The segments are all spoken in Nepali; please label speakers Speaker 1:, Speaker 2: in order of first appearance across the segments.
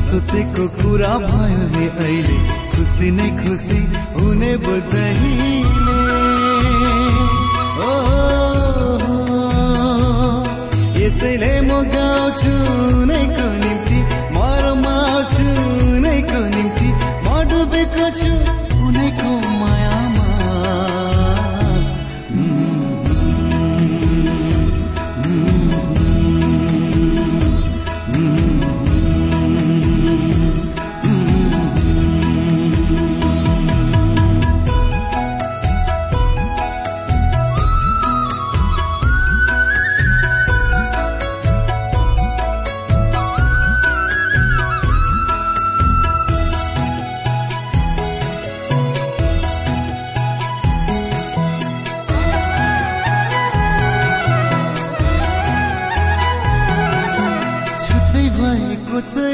Speaker 1: सोचेको कुरा भयो हे अहिले। खुसी नै खुसी हुने बुझहिले ओ यसैले म गाउँछु नैको निम्ति it's a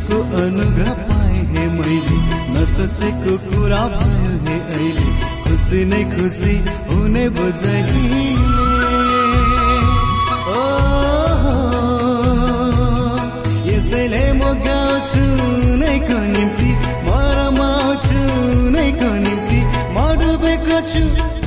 Speaker 1: कसैको अनुग्रह पाएँ हे मैले नसोचेको कुरा भयो हे अहिले खुसी नै खुसी हुने बुझही यसैले म गाउँछु नैको निम्ति म रमाउँछु नैको निम्ति म डुबेको छु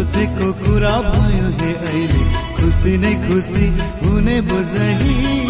Speaker 1: सोचेको कुरा भयो हे अहिले।
Speaker 2: खुसी नै खुसी हुने बुझहिले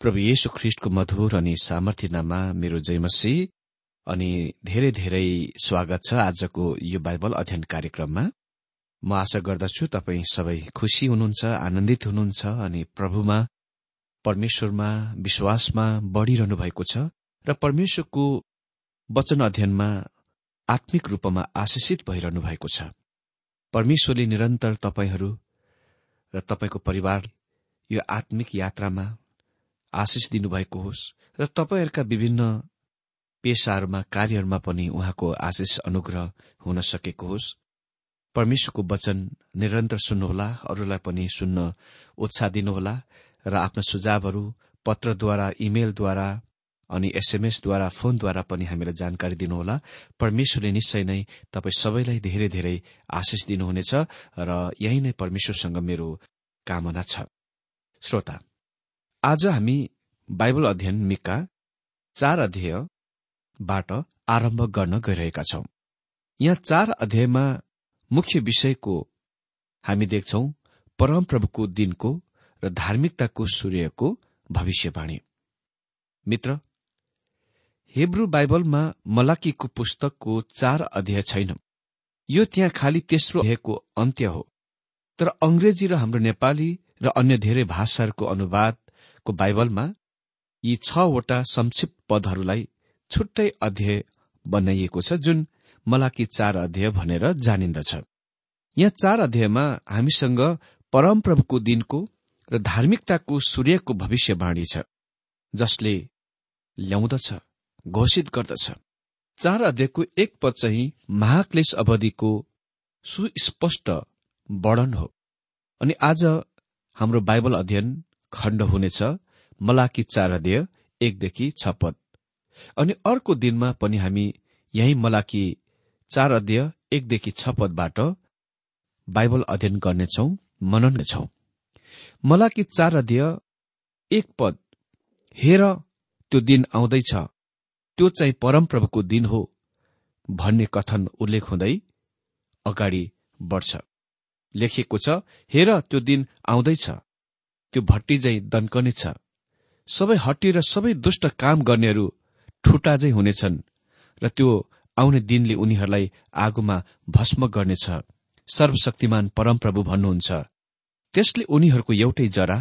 Speaker 2: प्रभु येशु ख्रिष्टको मधुर अनि सामर्थ्यनामा मेरो जयमसी अनि धेरै धेरै स्वागत छ आजको यो बाइबल अध्ययन कार्यक्रममा। म आशा गर्दछु तपाईँ सबै खुशी हुनुहुन्छ आनन्दित हुनुहुन्छ अनि प्रभुमा परमेश्वरमा विश्वासमा बढ़िरहनु भएको छ र परमेश्वरको वचन अध्ययनमा आत्मिक रूपमा आशिषित भइरहनु भएको छ। परमेश्वरले निरन्तर तपाईँहरू र तपाईँको परिवार यो आत्मिक यात्रामा आशिष दिनुभएको होस् र तपाईँहरूका विभिन्न पेसाहरूमा कार्यहरूमा पनि उहाँको आशिष अनुग्रह हुन सकेको होस्। परमेश्वरको वचन निरन्तर सुन्नुहोला अरूलाई पनि सुन्न उत्साह दिनुहोला र आफ्ना सुझावहरू पत्रद्वारा इमेलद्वारा अनि एसएमएसद्वारा फोनद्वारा पनि हामीलाई जानकारी दिनुहोला। परमेश्वरले निश्चय नै तपाईँ सबैलाई धेरै धेरै आशिष दिनुहुनेछ र यही नै परमेश्वरसँग मेरो कामना छ। श्रोता आज हामी बाइबल अध्ययन मिका चार अध्यायबाट आरम्भ गर्न गइरहेका छौं। यहाँ चार अध्यायमा मुख्य विषयको हामी देख्छौ परमप्रभुको दिनको र धार्मिकताको सूर्यको भविष्यवाणी। मित्र हेब्रू बाइबलमा मलाकीको पुस्तकको चार अध्याय छैन। यो त्यहाँ खालि तेस्रो अध्यायको अन्त्य हो। तर अंग्रेजी र हाम्रो नेपाली र अन्य धेरै भाषाहरूको अनुवादको बाइबलमा यी छवटा संक्षिप्त पदहरूलाई छुट्टै अध्याय बनाइएको छ जुन मलाकी चार अध्याय भनेर जानिन्दछ। यहाँ चार अध्यायमा हामीसँग परमप्रभुको दिनको र धार्मिकताको सूर्यको भविष्यवाणी छ जसले ल्याउँदछ घोषित गर्दछ। चार अध्यायको एक पद चाहिँ महाक्लेश अवधिको सुस्पष्ट वर्णन हो। अनि आज हाम्रो बाइबल अध्ययन खण्ड हुनेछ मलाकी चार अध्यय एकदेखि छ पद। अनि अर्को दिनमा पनि हामी यही मलाकी चार अध्यय एकदेखि छ पदबाट बाइबल अध्ययन गर्नेछौ मनन छौ मलाकी चार अध्यय एक पद। हेर त्यो दिन आउँदैछ। त्यो चाहिँ परमप्रभुको दिन हो भन्ने कथन उल्लेख हुँदै अगाडि बढ्छ। लेखिएको छ हेर त्यो दिन आउँदैछ। त्यो भट्टी झै दन्कनेछ सबै हट्टी र सबै दुष्ट काम गर्नेहरू ठुटा झै हुनेछन् र त्यो आउने दिनले उनीहरूलाई आगोमा भस्म गर्नेछ। सर्वशक्तिमान परमप्रभु भन्नुहुन्छ। त्यसले उनीहरूको एउटै जरा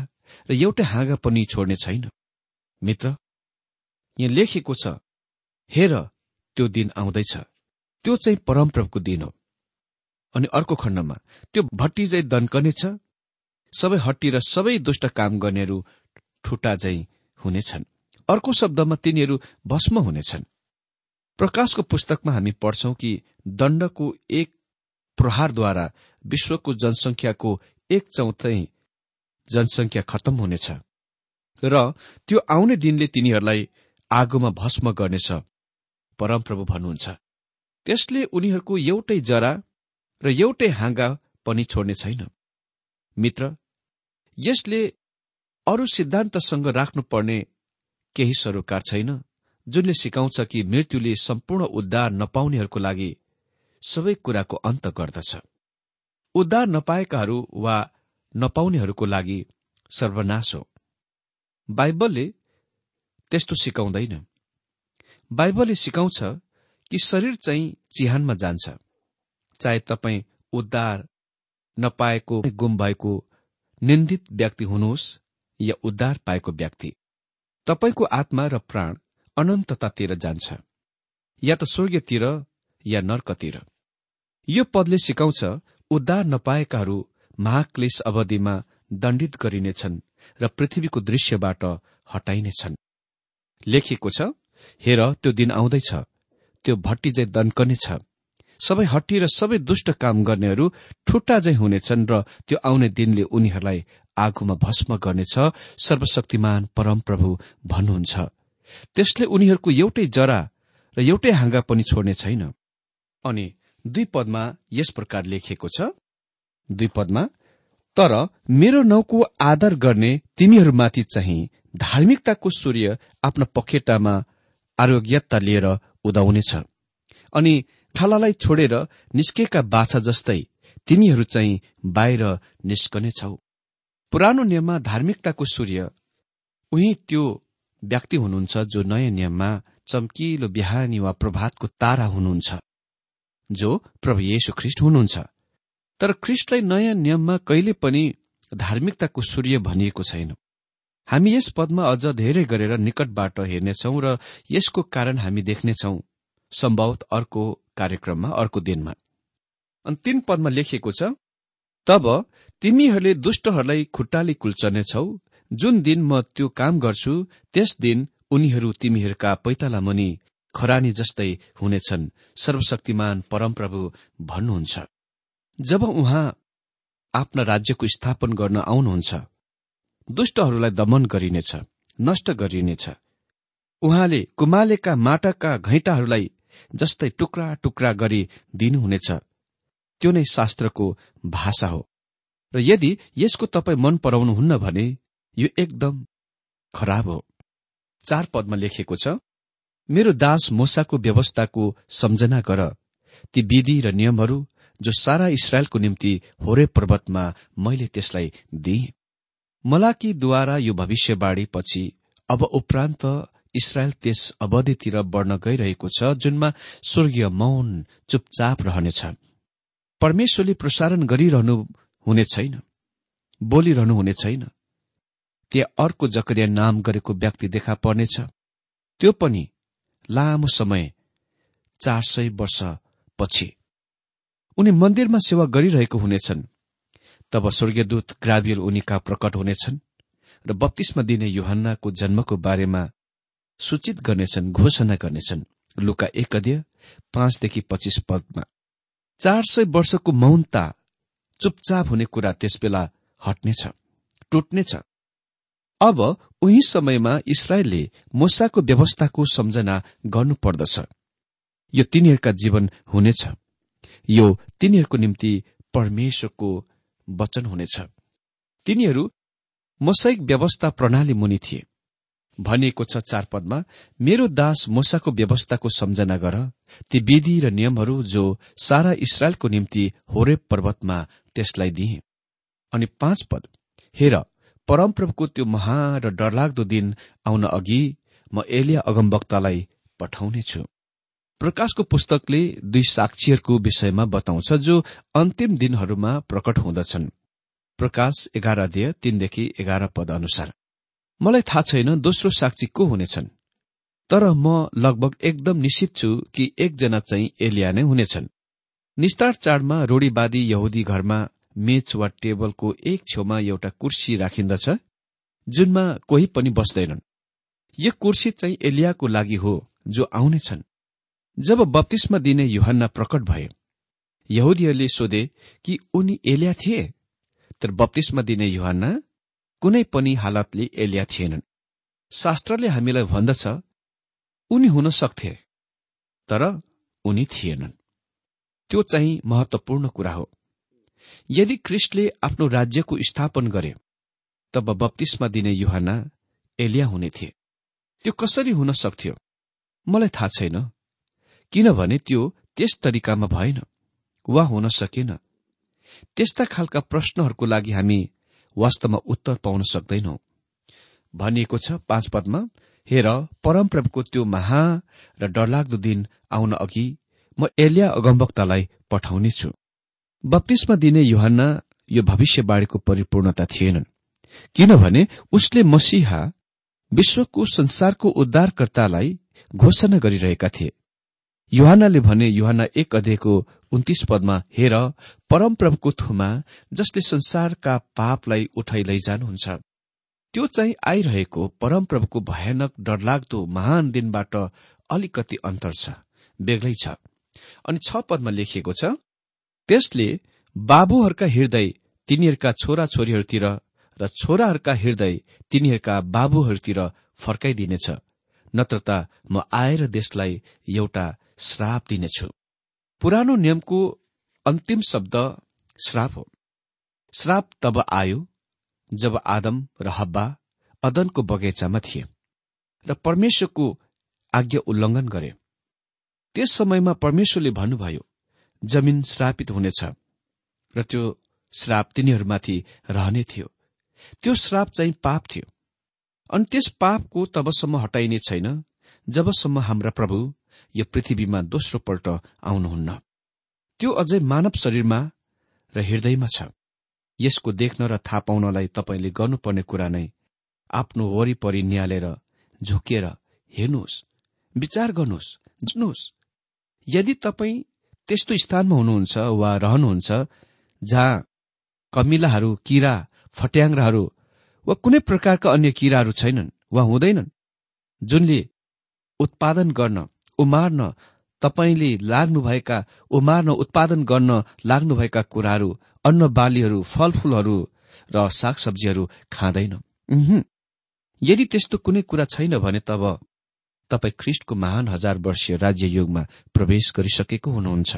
Speaker 2: र एउटै हाँगा पनि छोड्ने छैन। मित्र यहाँ लेखिएको छ हेर त्यो दिन आउँदैछ। त्यो चाहिँ परमप्रभुको दिन हो। अनि अर्को खण्डमा त्यो भट्टी झै दन्कनेछ सबै हट्टी र सबै दुष्ट काम गर्नेहरू ठुटा झै हुनेछन्। अर्को शब्दमा तिनीहरू भस्म हुनेछन्। प्रकाशको पुस्तकमा हामी पढ्छौं कि दण्डको एक प्रहारद्वारा विश्वको जनसंख्याको एक चौथै जनसंख्या खत्तम हुनेछ। र त्यो आउने दिनले तिनीहरूलाई आगोमा भस्म गर्नेछ परमप्रभु भन्नुहुन्छ। त्यसले उनीहरूको एउटै जरा र एउटै हाँगा पनि छोड्ने छैन। मित्र यसले अरू सिद्धान्तसँग राख्नुपर्ने केही सरोकार छैन जुनले सिकाउँछ कि मृत्युले सम्पूर्ण उद्धार नपाउनेहरूको लागि सबै कुराको अन्त गर्दछ। उद्धार नपाएकाहरू वा नपाउनेहरूको लागि सर्वनाश हो। बाइबलले त्यस्तो सिकाउँदैन। बाइबलले सिकाउँछ कि शरीर चाहिँ चिहानमा जान्छ चाहे तपाईँ उद्धार नपाएको गुम भएको निन्दित व्यक्ति हुनुहोस् या उद्धार पाएको व्यक्ति। तपाईँको आत्मा र प्राण अनन्ततातिर जान्छ या त स्वर्गतिर या नर्कतिर। यो पदले सिकाउँछ उद्धार नपाएकाहरू महाक्लेश अवधिमा दण्डित गरिनेछन् र पृथ्वीको दृश्यबाट हटाइनेछन्। लेखिएको छ हेर त्यो दिन आउँदैछ त्यो भट्टी चाहिँ दन्कनेछ सबै हट्टी र सबै दुष्ट काम गर्नेहरू ठुट्टा झै हुनेछन् र त्यो आउने दिनले उनीहरूलाई आगोमा भस्म गर्नेछ। सर्वशक्तिमान परमप्रभु भन्नुहुन्छ। त्यसले उनीहरूको एउटै जरा र एउटै हाँगा पनि छोड्ने छैन। अनि दुई पदमा यस प्रकार लेखिएको छ। दुई पदमा तर मेरो नाउँको आदर गर्ने तिमीहरूमाथि चाहिँ धार्मिकताको सूर्य आफ्नो पखेटामा आरोग्यता लिएर उदाउनेछ अनि ठालालाई छोडेर निस्केका बाछा जस्तै तिमीहरू चाहिँ बाहिर निस्कनेछौ पुरानो नियममा धार्मिकताको सूर्य उही त्यो व्यक्ति हुनुहुन्छ जो नयाँ नियममा चम्किलो बिहानी वा प्रभातको तारा हुनुहुन्छ जो प्रभु येशु ख्रिष्ट हुनुहुन्छ। तर ख्रिष्टलाई नयाँ नियममा कहिले पनि धार्मिकताको सूर्य भनिएको छैन। हामी यस पदमा अझ धेरै गरेर निकटबाट हेर्नेछौ र यसको कारण हामी देख्नेछौ। सम्भवत अर्को कार्यक्रममा अर्को दिनमा। अनि तीन पदमा लेखिएको छ तब तिमीहरूले दुष्टहरूलाई खुट्टाले कुल्चनेछौ। जुन दिन म त्यो काम गर्छु त्यस दिन उनीहरू तिमीहरूका पैताला मुनि खरानी जस्तै हुनेछन्। सर्वशक्तिमान परमप्रभु भन्नुहुन्छ। जब उहाँ आफ्ना राज्यको स्थापन गर्न आउनुहुन्छ दुष्टहरूलाई दमन गरिनेछ नष्ट गरिनेछ। उहाँले कुमालेका माटाका घैँटाहरूलाई जस्तै टुक्रा टुक्रा गरी दिनुहुनेछ। त्यो नै शास्त्रको भाषा हो। र यदि यसको तपाईँ मन पराउनुहुन्न भने यो एकदम खराब हो। चार पदमा लेखिएको छ मेरो दास मोसाको व्यवस्थाको सम्झना गर। ती विधि र नियमहरू जो सारा इसरायलको निम्ति होरे पर्वतमा मैले त्यसलाई दिएँ। मलाकीद्वारा यो भविष्यवाणी पछि अब उपरान्त इसरायल त्यस अवधितिर बढ्न गइरहेको छ जुनमा स्वर्गीय मौन चुपचाप रहनेछ। परमेश्वरले प्रसारण गरिरहनु हुने छैन बोलिरहनु हुने छैन। त्यहाँ अर्को जकरिया नाम गरेको व्यक्ति देखा पर्नेछ। त्यो पनि लामो समय चार सय वर्ष पछि उनी मन्दिरमा सेवा गरिरहेको हुनेछन्। तब स्वर्गीयदूत ग्राभियल उनीका प्रकट हुनेछन् र बत्तीसमा दिने युहन्नाको जन्मको बारेमा सूचित गर्नेछन् घोषणा गर्नेछन्। लुका एक अध्यय पाँचदेखि पच्चिस पदमा चार सय वर्षको मौनता चुपचाप हुने कुरा त्यसबेला हट्नेछ टुट्नेछ। अब उही समयमा इसरायलले मोसाको व्यवस्थाको सम्झना गर्नुपर्दछ। यो तिनीहरूका जीवन हुनेछ। यो तिनीहरूको निम्ति परमेश्वरको वचन हुनेछ। तिनीहरू मोसाइक व्यवस्था प्रणाली मुनि थिए। भनिएको छ चार पदमा मेरो दास मोसाको व्यवस्थाको सम्झना गर। ती विधि र नियमहरू जो सारा इसरायलको निम्ति होरे पर्वतमा त्यसलाई दिए अनि पाँच पद हेर परमप्रभुको त्यो महा र डरलाग्दो दिन आउन अघि म एलिया अगमवक्तालाई पठाउनेछु। प्रकाशको पुस्तकले दुई साक्षीहरूको विषयमा बताउँछ जो अन्तिम दिनहरूमा प्रकट हुँदछन्। प्रकाश एघार अध्यय तीनदेखि एघार पद अनुसार मलाई थाहा छैन दोस्रो साक्षी को हुनेछन् तर म लगभग एकदम निश्चित छु कि एकजना चाहिँ एलिया नै हुनेछन्। निस्तार चाडमा रूढीवादी यहुदी घरमा मेच वा टेबलको एक छेउमा एउटा कुर्सी राखिन्दछ जुनमा कोही पनि बस्दैनन्। यो कुर्सी चाहिँ एलियाको लागि हो जो आउनेछन्। जब बत्तीसमा दिने युहन्ना प्रकट भए यहुदीहरूले सोधे कि उनी एलिया थिए? तर बत्तीसमा दिने युहन्ना कुनै पनि हालतले एलिया थिएनन्। शास्त्रले हामीलाई भन्दछ उनी हुन सक्थे तर उनी थिएनन्। त्यो चाहिँ महत्वपूर्ण कुरा हो। यदि क्रिस्टले आफ्नो राज्यको स्थापन गरे तब बत्तीसमा दिने युहाना एलिया हुने थिए। त्यो कसरी हुन सक्थ्यो मलाई थाहा छैन किनभने त्यो त्यस तरिकामा भएन वा हुन सकेन। त्यस्ता खालका प्रश्नहरूको लागि हामी वास्तवमा उत्तर पाउन सक्दैनौ। भनिएको छ पाँच पदमा हेर परमप्रभुको त्यो महा र डरलाग्दो दिन आउन अघि म एलिया अगमवक्तालाई पठाउनेछु। बत्तीसमा दिने युहन्ना यो भविष्यवाणीको परिपूर्णता थिएनन्। किनभने उसले मसिहा विश्वको संसारको उद्धारकर्तालाई घोषणा गरिरहेका थिए। युहानले भने युहान एक अध्ययको उन्तिस पदमा हेर परमप्रभुको थुमा जसले संसारका पापलाई उठाइ लैजानुहुन्छ त्यो चाहिँ आइरहेको परमप्रभुको भयानक डरलाग्दो महान दिनबाट अलिकति अन्तर छ बेग्लै छ। अनि छ पदमा लेखिएको छ त्यसले बाबुहरूका हृदय तिनीहरूका छोरा छोरीहरूतिर र छोराहरूका हृदय तिनीहरूका बाबुहरूतिर फर्काइदिनेछ। नत्र त म आएर देशलाई एउटा श्राप दिनेछु। पुरानो नियमको अन्तिम शब्द श्राप हो। श्राप तब आयो जब आदम र हब्बा अदनको बगैँचामा थिए र परमेश्वरको आज्ञा उल्लङ्घन गरे। त्यस समयमा परमेश्वरले भन्नुभयो जमिन श्रापित हुनेछ र त्यो श्राप तिनीहरूमाथि रहने थियो। त्यो श्राप चाहिँ पाप थियो। अनि त्यस पापको तबसम्म हटाइने छैन जबसम्म हाम्रा प्रभु यो पृथ्वीमा दोस्रो पल्ट आउनुहुन्न। त्यो अझै मानव शरीरमा र हृदयमा छ। यसको देख्न र थाहा पाउनलाई तपाईँले गर्नुपर्ने कुरा नै आफ्नो वरिपरि निहालेर झुकिएर हेर्नुहोस् विचार गर्नुहोस् जानुहोस् यदि तपाईँ त्यस्तो स्थानमा हुनुहुन्छ वा रहनुहुन्छ जहाँ कमिलाहरू किरा फट्याङ्राहरू वा कुनै प्रकारका अन्य किराहरू छैनन् वा हुँदैनन् जुनले उत्पादन गर्न उमार्न तपाईँले लाग्नुभएका उमार्न उत्पादन गर्न लाग्नुभएका कुराहरू अन्न बालीहरू फलफूलहरू र सागसब्जीहरू खाँदैन। यदि त्यस्तो कुनै कुरा छैन भने तब तपाईँ ख्रिष्टको महान हजार वर्षीय राज्य युगमा प्रवेश गरिसकेको हुनुहुन्छ।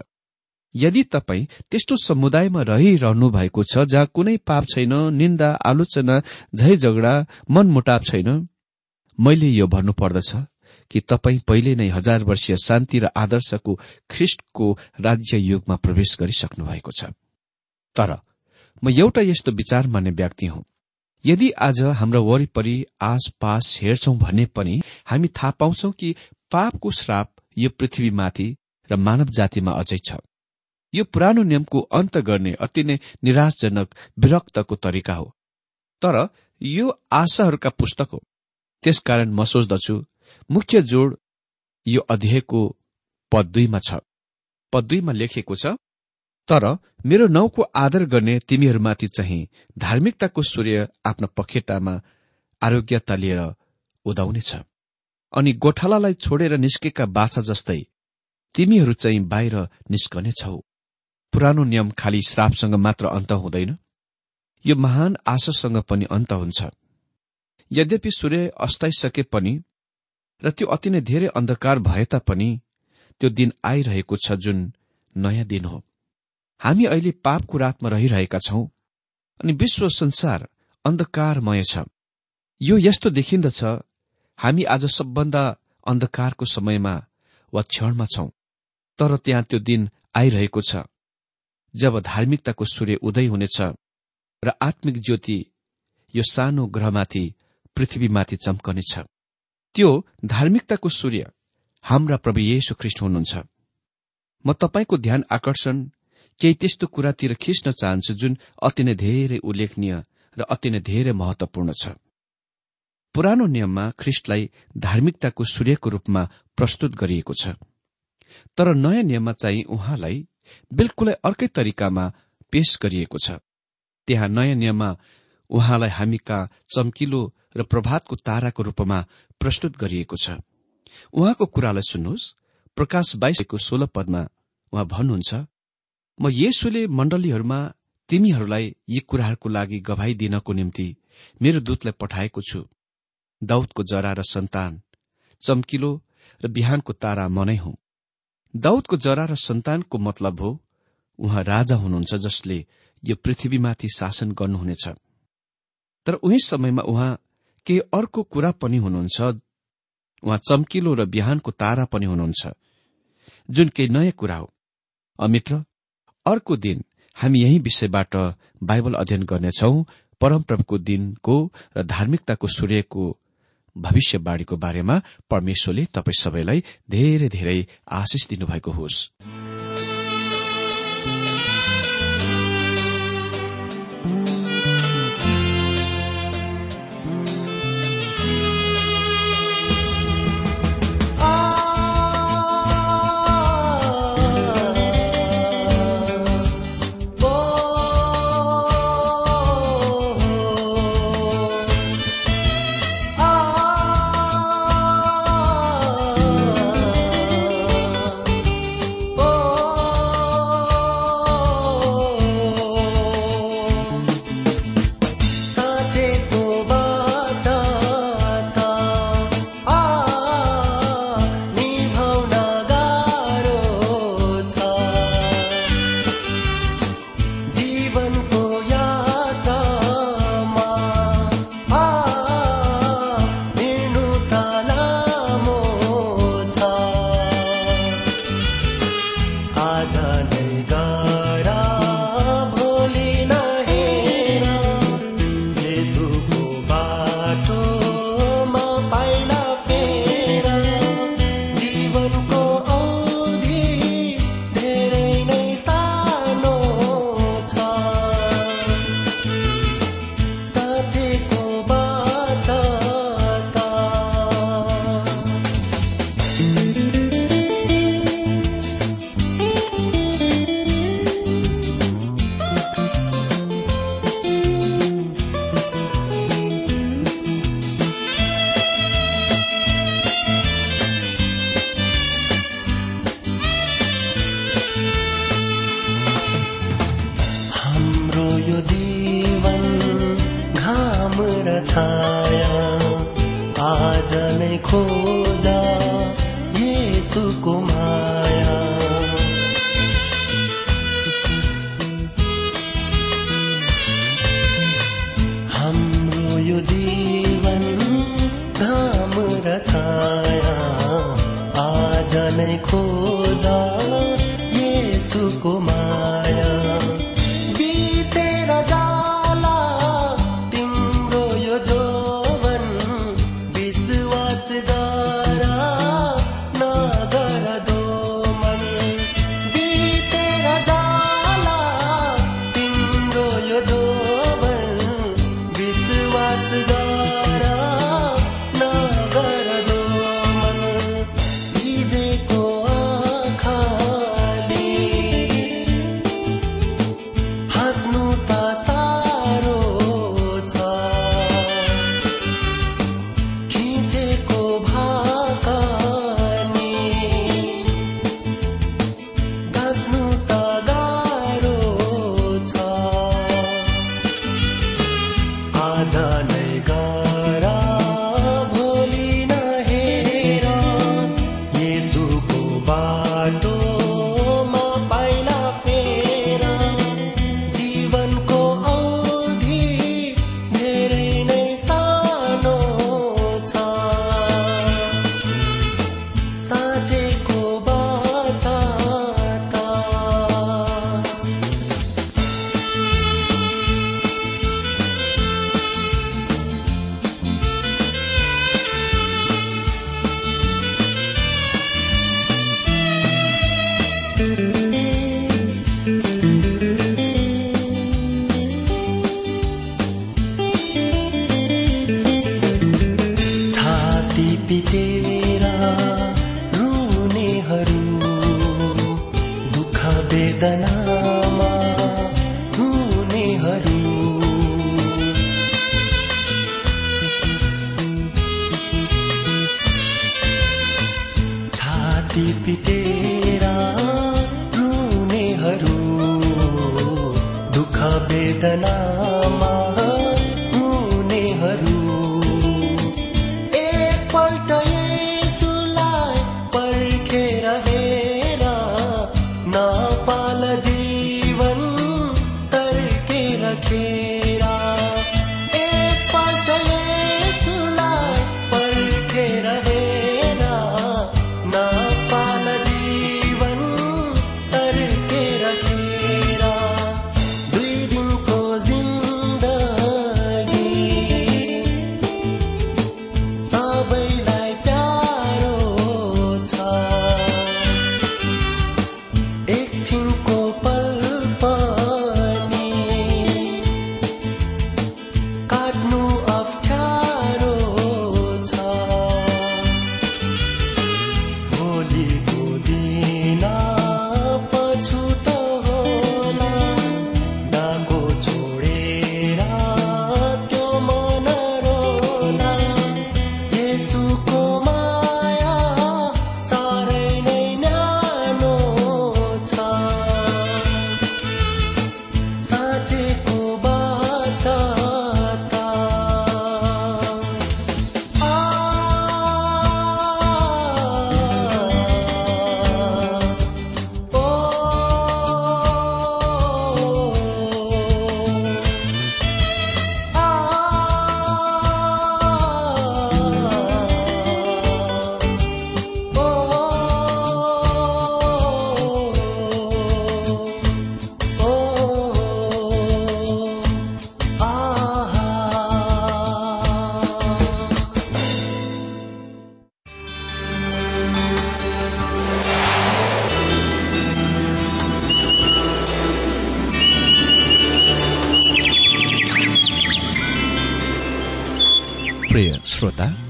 Speaker 2: यदि तपाईँ त्यस्तो समुदायमा रहिरहनु भएको छ जहाँ कुनै पाप छैन निन्दा आलोचना झै झगडा मनमुटाप छैन मैले यो भन्नुपर्दछ। कि तपाईँ पहिले नै हजार वर्षीय शान्ति र आदर्शको ख्रिष्टको राज्य युगमा प्रवेश गरिसक्नु भएको छ। तर म एउटा यस्तो विचार मान्ने व्यक्ति हुँ। यदि आज हाम्रो वरिपरि आसपास हेर्छौं भने पनि हामी थाहा पाउँछौ कि पापको श्राप यो पृथ्वीमाथि र मानव जातिमा अझै छ। यो पुरानो नियमको अन्त गर्ने अति नै निराशजनक विरक्तको तरिका हो। तर यो आशाहरूका पुस्तक हो। त्यसकारण म सोच्दछु मुख्य जोड यो अध्यायको पद दुईमा छ। पद दुईमा लेखिएको छ तर मेरो नाउँको आदर गर्ने तिमीहरूमाथि चाहिँ धार्मिकताको सूर्य आफ्नो पखेटामा आरोग्यता लिएर उदाउनेछ। अनि गोठालालाई छोडेर निस्केका बाछा जस्तै तिमीहरू चाहिँ बाहिर निस्कने छौ पुरानो नियम खालि श्रापसँग मात्र अन्त हुँदैन। यो महान आशासँग पनि अन्त हुन्छ। यद्यपि सूर्य अस्ताइसके पनि र त्यो अति नै धेरै अन्धकार भए तापनि त्यो दिन आइरहेको छ जुन नयाँ दिन हो। हामी अहिले पापको रातमा रहिरहेका छौं अनि विश्व संसार अन्धकारमय छ। यो यस्तो देखिन्दछ हामी आज सबभन्दा अन्धकारको समयमा वा क्षणमा छौं तर त्यहाँ त्यो दिन आइरहेको छ। जब धार्मिकताको सूर्य उदय हुनेछ र आत्मिक ज्योति यो सानो ग्रहमाथि पृथ्वीमाथि चम्कनेछ। त्यो धार्मिकताको सूर्य। हाम्रा प्रभु येशु ख्रिष्ट हुनुहुन्छ। म तपाईँको ध्यान आकर्षण केही त्यस्तो कुरातिर खिच्न चाहन्छु जुन अति नै धेरै उल्लेखनीय र अति नै धेरै महत्वपूर्ण छ। पुरानो नियममा ख्रिष्टलाई धार्मिकताको सूर्यको रूपमा प्रस्तुत गरिएको छ। तर नयाँ नियममा चाहिँ उहाँलाई बिल्कुलै अर्कै तरिकामा पेश गरिएको छ। त्यहाँ नयाँ नियममा उहाँलाई हामी कहाँ चम्किलो र प्रभातको ताराको रूपमा प्रस्तुत गरिएको छ। उहाँको कुरालाई सुन्नुहोस्। प्रकाश बाइसको सोह्र पदमा उहाँ भन्नुहुन्छ म येसुले मण्डलीहरूमा तिमीहरूलाई यी कुराहरूको लागि गवाई दिनको निम्ति मेरो दूतलाई पठाएको छु। दाउदको जरा र सन्तान चम्किलो र बिहानको तारा मनै हुँ। दाउदको जरा र सन्तानको मतलब हो उहाँ राजा हुनुहुन्छ जसले यो पृथ्वीमाथि शासन गर्नुहुनेछ।
Speaker 1: तर उही समयमा उहाँ के अर्को कुरा पनि हुनुहुन्छ? उहाँ चम्किलो र बिहानको तारा पनि हुनुहुन्छ। जुन केही नयाँ कुरा हो। अमित्र अर्को दिन हामी यही विषयबाट बाइबल अध्ययन गर्नेछौ परमप्रभुको दिनको र धार्मिकताको सूर्यको भविष्यवाणीको बारेमा परमेश्वरले तपाईँ सबैलाई धेरै धेरै आशिष दिनुभएको होस्।